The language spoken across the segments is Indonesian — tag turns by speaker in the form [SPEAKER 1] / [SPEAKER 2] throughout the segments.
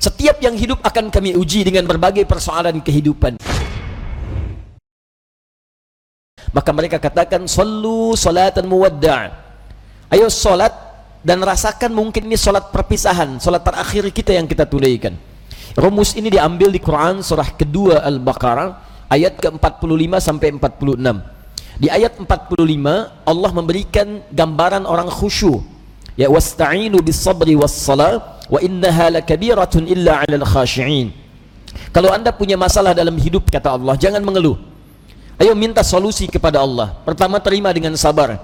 [SPEAKER 1] Setiap yang hidup akan kami uji dengan berbagai persoalan kehidupan. Maka mereka katakan, Sallu salatan muwadda' Ayo solat dan rasakan mungkin ini solat perpisahan, solat terakhir kita yang kita tunaikan. Rumus ini diambil di Quran surah kedua Al-Baqarah ayat ke-45 sampai 46. Di ayat 45 Allah memberikan gambaran orang khusyuk. Ya wasta'inu bis sabri was salat wa innaha lakabiratun illa 'alal khashi'in. Kalau Anda punya masalah dalam hidup kata Allah, jangan mengeluh. Ayo minta solusi kepada Allah. Pertama terima dengan sabar.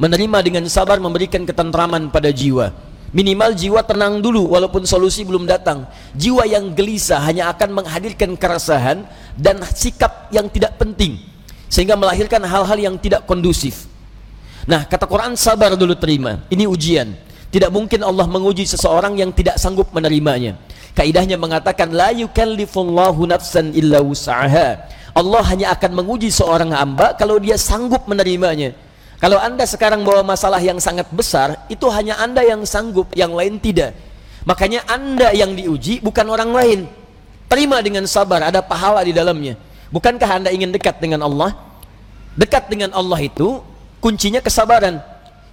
[SPEAKER 1] Menerima dengan sabar memberikan ketentraman pada jiwa. Minimal jiwa tenang dulu walaupun solusi belum datang. Jiwa yang gelisah hanya akan menghadirkan keresahan dan sikap yang tidak penting sehingga melahirkan hal-hal yang tidak kondusif. Nah, kata Quran sabar dulu terima. Ini ujian. Tidak mungkin Allah menguji seseorang yang tidak sanggup menerimanya. Kaidahnya mengatakan la yukallifullahu nafsan illa wus'aha. Allah hanya akan menguji seorang hamba kalau dia sanggup menerimanya. Kalau Anda sekarang bawa masalah yang sangat besar, itu hanya Anda yang sanggup, yang lain tidak. Makanya Anda yang diuji bukan orang lain. Terima dengan sabar, ada pahala di dalamnya. Bukankah Anda ingin dekat dengan Allah? Dekat dengan Allah itu kuncinya kesabaran.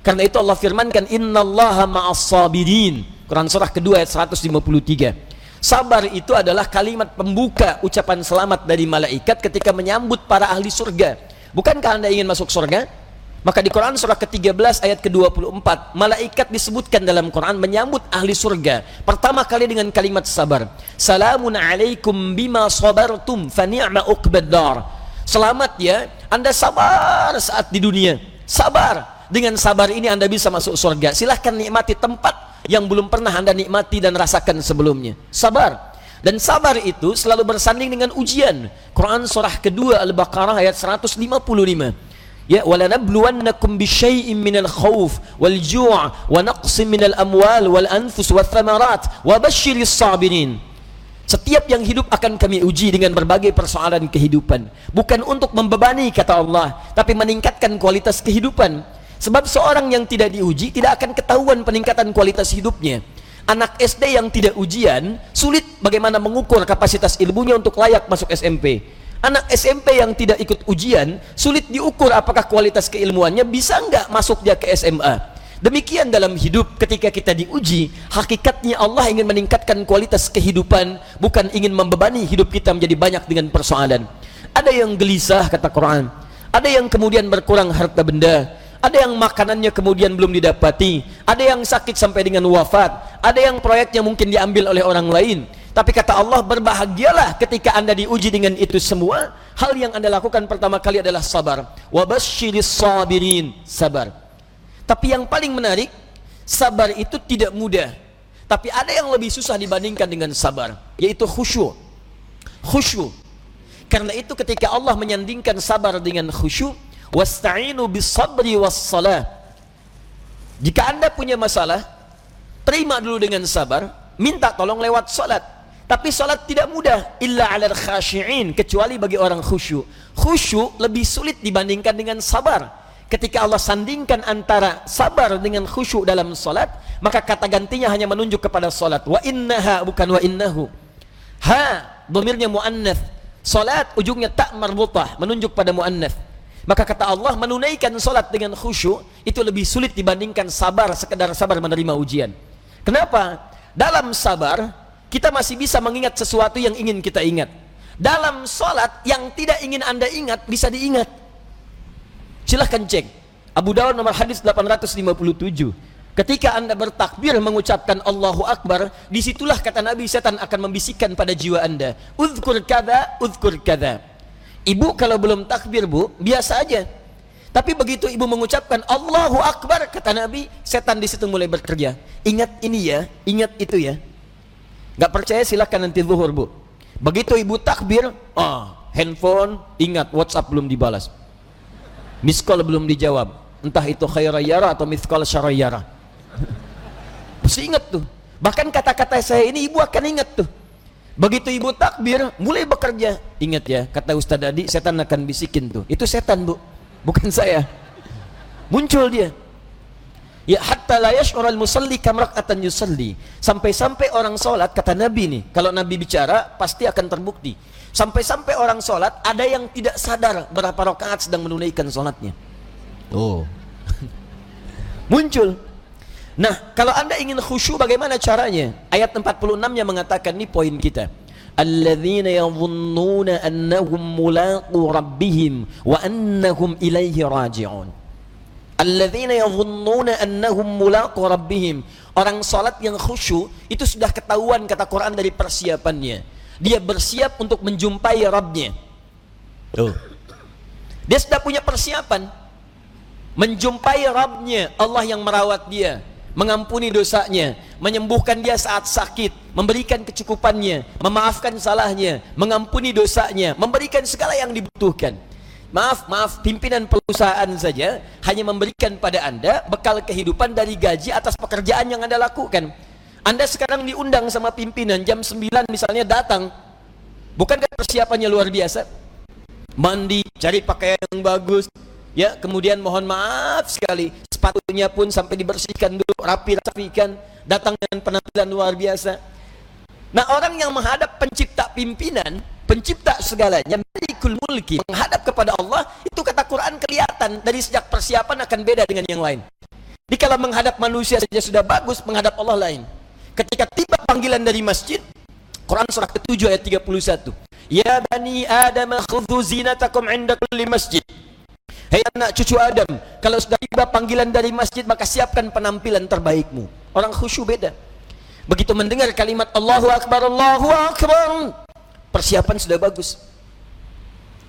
[SPEAKER 1] Karena itu Allah firmankan innallaha ma'as sabirin. Quran surah kedua ayat 153. Sabar itu adalah kalimat pembuka ucapan selamat dari malaikat ketika menyambut para ahli surga. Bukankah Anda ingin masuk surga? Maka di Quran surah ke-13 ayat ke-24, malaikat disebutkan dalam Quran menyambut ahli surga. Pertama kali dengan kalimat sabar. Salamun alaikum bima sabartum fa ni'ma uqbad Selamat ya, Anda sabar saat di dunia. Sabar dengan sabar ini Anda bisa masuk surga. Silahkan nikmati tempat yang belum pernah Anda nikmati dan rasakan sebelumnya. Sabar. Dan sabar itu selalu bersanding dengan ujian. Quran surah kedua Al-Baqarah ayat 155. Ya, walanabluwannakum bisyai'in minal khawf wal ju' wa naqsim minal amwal wal anfus wath thamarat wa basyiris sabirin. Setiap yang hidup akan kami uji dengan berbagai persoalan kehidupan. Bukan untuk membebani kata Allah, tapi meningkatkan kualitas kehidupan. Sebab seorang yang tidak diuji tidak akan ketahuan peningkatan kualitas hidupnya. Anak SD yang tidak ujian sulit bagaimana mengukur kapasitas ilmunya untuk layak masuk SMP. Anak SMP yang tidak ikut ujian sulit diukur apakah kualitas keilmuannya bisa enggak masuk dia ke SMA. Demikian dalam hidup ketika kita diuji, hakikatnya Allah ingin meningkatkan kualitas kehidupan, bukan ingin membebani hidup kita menjadi banyak dengan persoalan. Ada yang gelisah kata Quran, ada yang kemudian berkurang harta benda, ada yang makanannya kemudian belum didapati, ada yang sakit sampai dengan wafat, ada yang proyeknya mungkin diambil oleh orang lain. Tapi kata Allah, berbahagialah ketika Anda diuji dengan itu semua. Hal yang Anda lakukan pertama kali adalah sabar. Wabashiris sabirin, sabar. Tapi yang paling menarik, sabar itu tidak mudah. Tapi ada yang lebih susah dibandingkan dengan sabar, yaitu khusyuk. Khusyuk. Karena itu ketika Allah menyandingkan sabar dengan khusyuk, wasta'inu bis sabri was salah jika anda punya masalah terima dulu dengan sabar minta tolong lewat salat tapi salat tidak mudah illa ala khashi'in kecuali bagi orang khusyuk. Khusyuk lebih sulit dibandingkan dengan sabar. Ketika Allah sandingkan antara sabar dengan khusyuk dalam salat maka kata gantinya hanya menunjuk kepada salat wa innaha bukan wa innahu. Ha domirnya muannats salat ujungnya tak marbutah menunjuk pada muannats maka kata Allah menunaikan solat dengan khusyuk itu lebih sulit dibandingkan sabar sekedar sabar menerima ujian. Kenapa? Dalam sabar kita masih bisa mengingat sesuatu yang ingin kita ingat. Dalam solat yang tidak ingin anda ingat bisa diingat. Silahkan cek. Abu Dawud nomor hadis 857. Ketika anda bertakbir mengucapkan Allahu Akbar, di situlah kata Nabi setan akan membisikkan pada jiwa anda. Uzkur kada, uzkur kada Ibu kalau belum takbir bu, biasa aja. Tapi begitu ibu mengucapkan Allahu Akbar, kata Nabi, setan di situ mulai bekerja. Ingat ini ya, ingat itu ya. Gak percaya silahkan nanti zuhur bu. Begitu ibu takbir, oh, handphone, ingat WhatsApp belum dibalas. Miss call belum dijawab. Entah itu khairayara atau miss call syarayara. Mesti ingat tuh. Bahkan kata-kata saya ini ibu akan ingat tuh. Begitu ibu takbir, mulai bekerja. Ingat ya, kata Ustaz tadi, setan akan bisikin tuh. Itu setan bu, bukan saya. Muncul dia. Ya hatta la yash'urul musalli kam rak'atan yusalli. Sampai-sampai orang salat kata Nabi nih, kalau Nabi bicara pasti akan terbukti. Sampai-sampai orang salat ada yang tidak sadar berapa rakaat sedang menunaikan salatnya. Oh. Muncul. Nah, kalau Anda ingin khusyuk bagaimana caranya? Ayat 46-nya mengatakan ini poin kita. Alladzina yadhunnuna annahum mulaqu rabbihim wa annahum ilaihi raji'un. Alladzina yadhunnuna annahum mulaqu rabbihim. Orang salat yang khusyuk itu sudah ketahuan kata Quran dari persiapannya. Dia bersiap untuk menjumpai Rabbnya. Tuh. Dia sudah punya persiapan menjumpai Rabbnya, Allah yang merawat dia, mengampuni dosanya, menyembuhkan dia saat sakit, memberikan kecukupannya, memaafkan salahnya, mengampuni dosanya, memberikan segala yang dibutuhkan. Maaf, maaf, pimpinan perusahaan saja hanya memberikan pada Anda bekal kehidupan dari gaji atas pekerjaan yang Anda lakukan. Anda sekarang diundang sama pimpinan jam 9 misalnya datang. Bukankah persiapannya luar biasa? Mandi, cari pakaian yang bagus, ya kemudian mohon maaf sekali. Sepatunya pun sampai dibersihkan dulu rapi rapikan datang dengan penampilan luar biasa. Nah orang yang menghadap pencipta pimpinan pencipta segalanya malikul mulki menghadap kepada Allah itu kata Quran kelihatan. Dari sejak persiapan akan beda dengan yang lain. Di kalau menghadap manusia saja sudah bagus menghadap Allah lain. Ketika tiba panggilan dari masjid Quran surah ke-7 ayat 31 Ya bani Adam khudhu zinatakum inda kulli masjid Hei anak cucu Adam kalau sudah tiba panggilan dari masjid maka siapkan penampilan terbaikmu orang khusyuk beda begitu mendengar kalimat Allahu Akbar Allahu Akbar persiapan sudah bagus.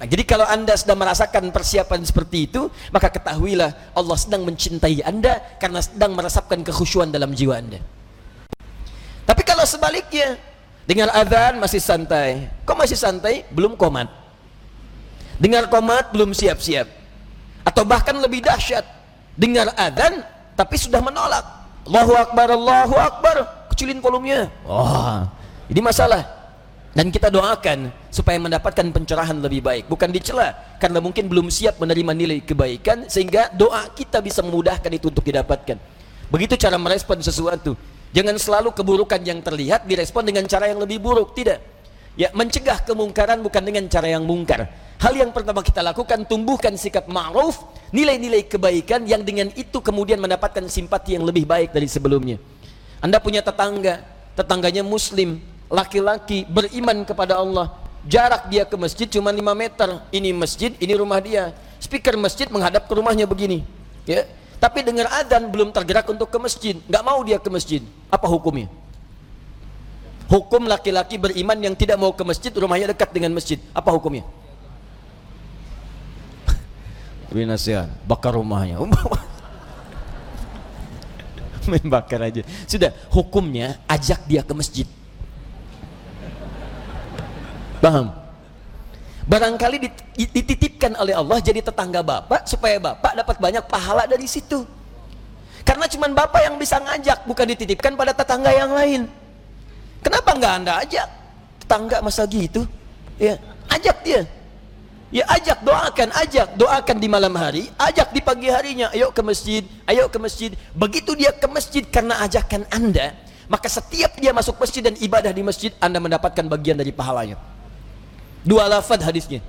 [SPEAKER 1] Nah, jadi kalau anda sedang merasakan persiapan seperti itu, maka ketahuilah Allah sedang mencintai anda karena sedang merasakan kekhusyuan dalam jiwa anda. Tapi kalau sebaliknya, dengar azan masih santai. Kok masih santai? Belum komat. Dengar komat belum siap-siap. Atau bahkan lebih dahsyat, dengar azan tapi sudah menolak. Allahu Akbar, Allahu Akbar. Kecilin volumenya. Oh, ini masalah. Dan kita doakan supaya mendapatkan pencerahan lebih baik. Bukan dicela karena mungkin belum siap menerima nilai kebaikan sehingga doa kita bisa memudahkan itu untuk didapatkan. Begitu cara merespon sesuatu. Jangan selalu keburukan yang terlihat direspon dengan cara yang lebih buruk, tidak. Ya, mencegah kemungkaran bukan dengan cara yang mungkar. Hal yang pertama kita lakukan tumbuhkan sikap ma'ruf, nilai-nilai kebaikan yang dengan itu kemudian mendapatkan simpati yang lebih baik dari sebelumnya. Anda punya tetangga, tetangganya muslim, laki-laki beriman kepada Allah. Jarak dia ke masjid cuma 5 meter. Ini masjid ini rumah dia. Speaker masjid menghadap ke rumahnya begini ya. Tapi dengar adzan belum tergerak untuk ke masjid. Nggak mau dia ke masjid. Apa hukumnya hukum laki-laki beriman yang tidak mau ke masjid rumahnya dekat dengan masjid apa hukumnya nasihat bakar rumahnya main bakar aja sudah hukumnya ajak dia ke masjid Paham? Barangkali dititipkan oleh Allah jadi tetangga bapak supaya bapak dapat banyak pahala dari situ. Karena cuma bapak yang bisa ngajak, bukan dititipkan pada tetangga yang lain. Kenapa nggak anda ajak? Tetangga masa gitu? Ya, ajak dia. Ya ajak, doakan, ajak, doakan di malam hari, ajak di pagi harinya, ayo ke masjid, ayo ke masjid. Begitu dia ke masjid karena ajakan anda, maka setiap dia masuk masjid dan ibadah di masjid, anda mendapatkan bagian dari pahalanya. Dua lafad hadisnya.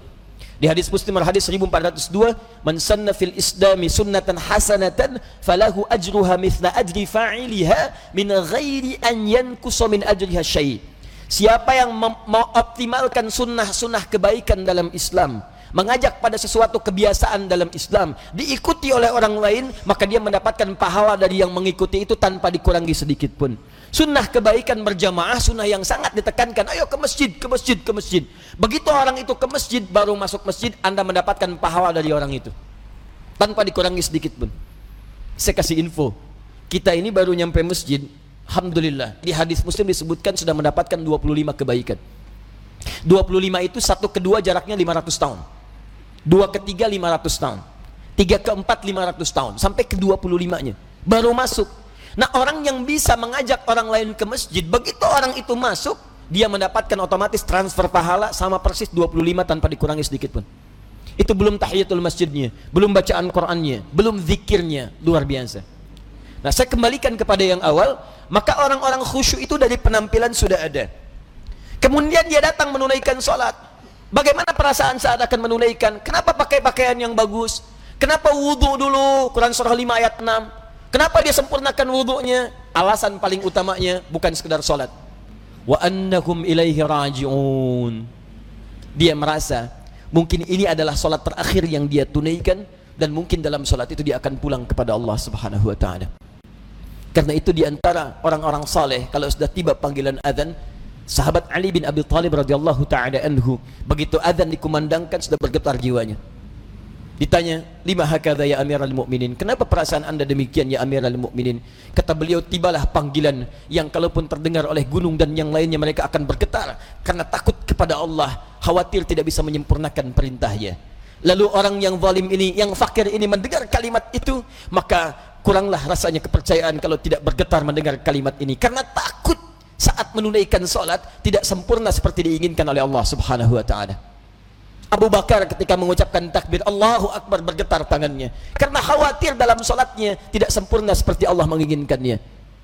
[SPEAKER 1] Di hadis Muslim hadis 1402, "Man sanna fil islami sunnatan hasanatan falahu ajruha mithla ajri fa'iliha min ghairi an yankusa min ajriha syai'." Siapa yang mengoptimalkan sunnah-sunnah kebaikan dalam Islam, mengajak pada sesuatu kebiasaan dalam Islam, diikuti oleh orang lain, maka dia mendapatkan pahala dari yang mengikuti itu tanpa dikurangi sedikit pun. Sunnah kebaikan berjamaah, sunnah yang sangat ditekankan. Ayo ke masjid, ke masjid, ke masjid. Begitu orang itu ke masjid, baru masuk masjid, Anda mendapatkan pahala dari orang itu. Tanpa dikurangi sedikit pun. Saya kasih info. Kita ini baru nyampe masjid, Alhamdulillah. Di hadis muslim disebutkan sudah mendapatkan 25 kebaikan. 25 itu satu kedua jaraknya 500 tahun. Dua ketiga 500 tahun. Tiga keempat 500 tahun. Sampai ke 25-nya. Baru masuk Nah orang yang bisa mengajak orang lain ke masjid, begitu orang itu masuk, dia mendapatkan otomatis transfer pahala sama persis 25 tanpa dikurangi sedikit pun. Itu belum tahiyatul masjidnya, belum bacaan Qur'annya, belum zikirnya, luar biasa. Nah, saya kembalikan kepada yang awal, maka orang-orang khusyuk itu dari penampilan sudah ada. Kemudian dia datang menunaikan sholat. Bagaimana perasaan saat akan menunaikan? Kenapa pakai pakaian yang bagus? Kenapa wudhu dulu? Quran surah 5 ayat 6. Kenapa dia sempurnakan wudhunya? Alasan paling utamanya bukan sekedar sholat. Wa annahum ilaihi raji'un. Dia merasa mungkin ini adalah sholat terakhir yang dia tunaikan dan mungkin dalam sholat itu dia akan pulang kepada Allah subhanahu wa ta'ala. Karena itu di antara orang-orang saleh kalau sudah tiba panggilan azan, sahabat Ali bin Abi Thalib radhiyallahu taala anhu begitu azan dikumandangkan sudah bergetar jiwanya. Ditanya, lima hakadha ya amiral mu'minin. Kenapa perasaan anda demikian ya amiral mu'minin? Kata beliau, tibalah panggilan yang kalaupun terdengar oleh gunung dan yang lainnya mereka akan bergetar. Karena takut kepada Allah, khawatir tidak bisa menyempurnakan perintahnya. Lalu orang yang zalim ini, yang fakir ini mendengar kalimat itu, maka kuranglah rasanya kepercayaan kalau tidak bergetar mendengar kalimat ini. Karena takut saat menunaikan solat tidak sempurna seperti diinginkan oleh Allah subhanahu wa ta'ala. Abu Bakar ketika mengucapkan takbir Allahu Akbar bergetar tangannya. Karena khawatir dalam solatnya tidak sempurna seperti Allah menginginkannya.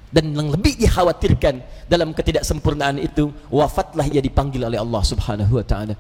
[SPEAKER 1] Dan yang lebih dikhawatirkan dalam ketidaksempurnaan itu wafatlah ia dipanggil oleh Allah subhanahu wa ta'ala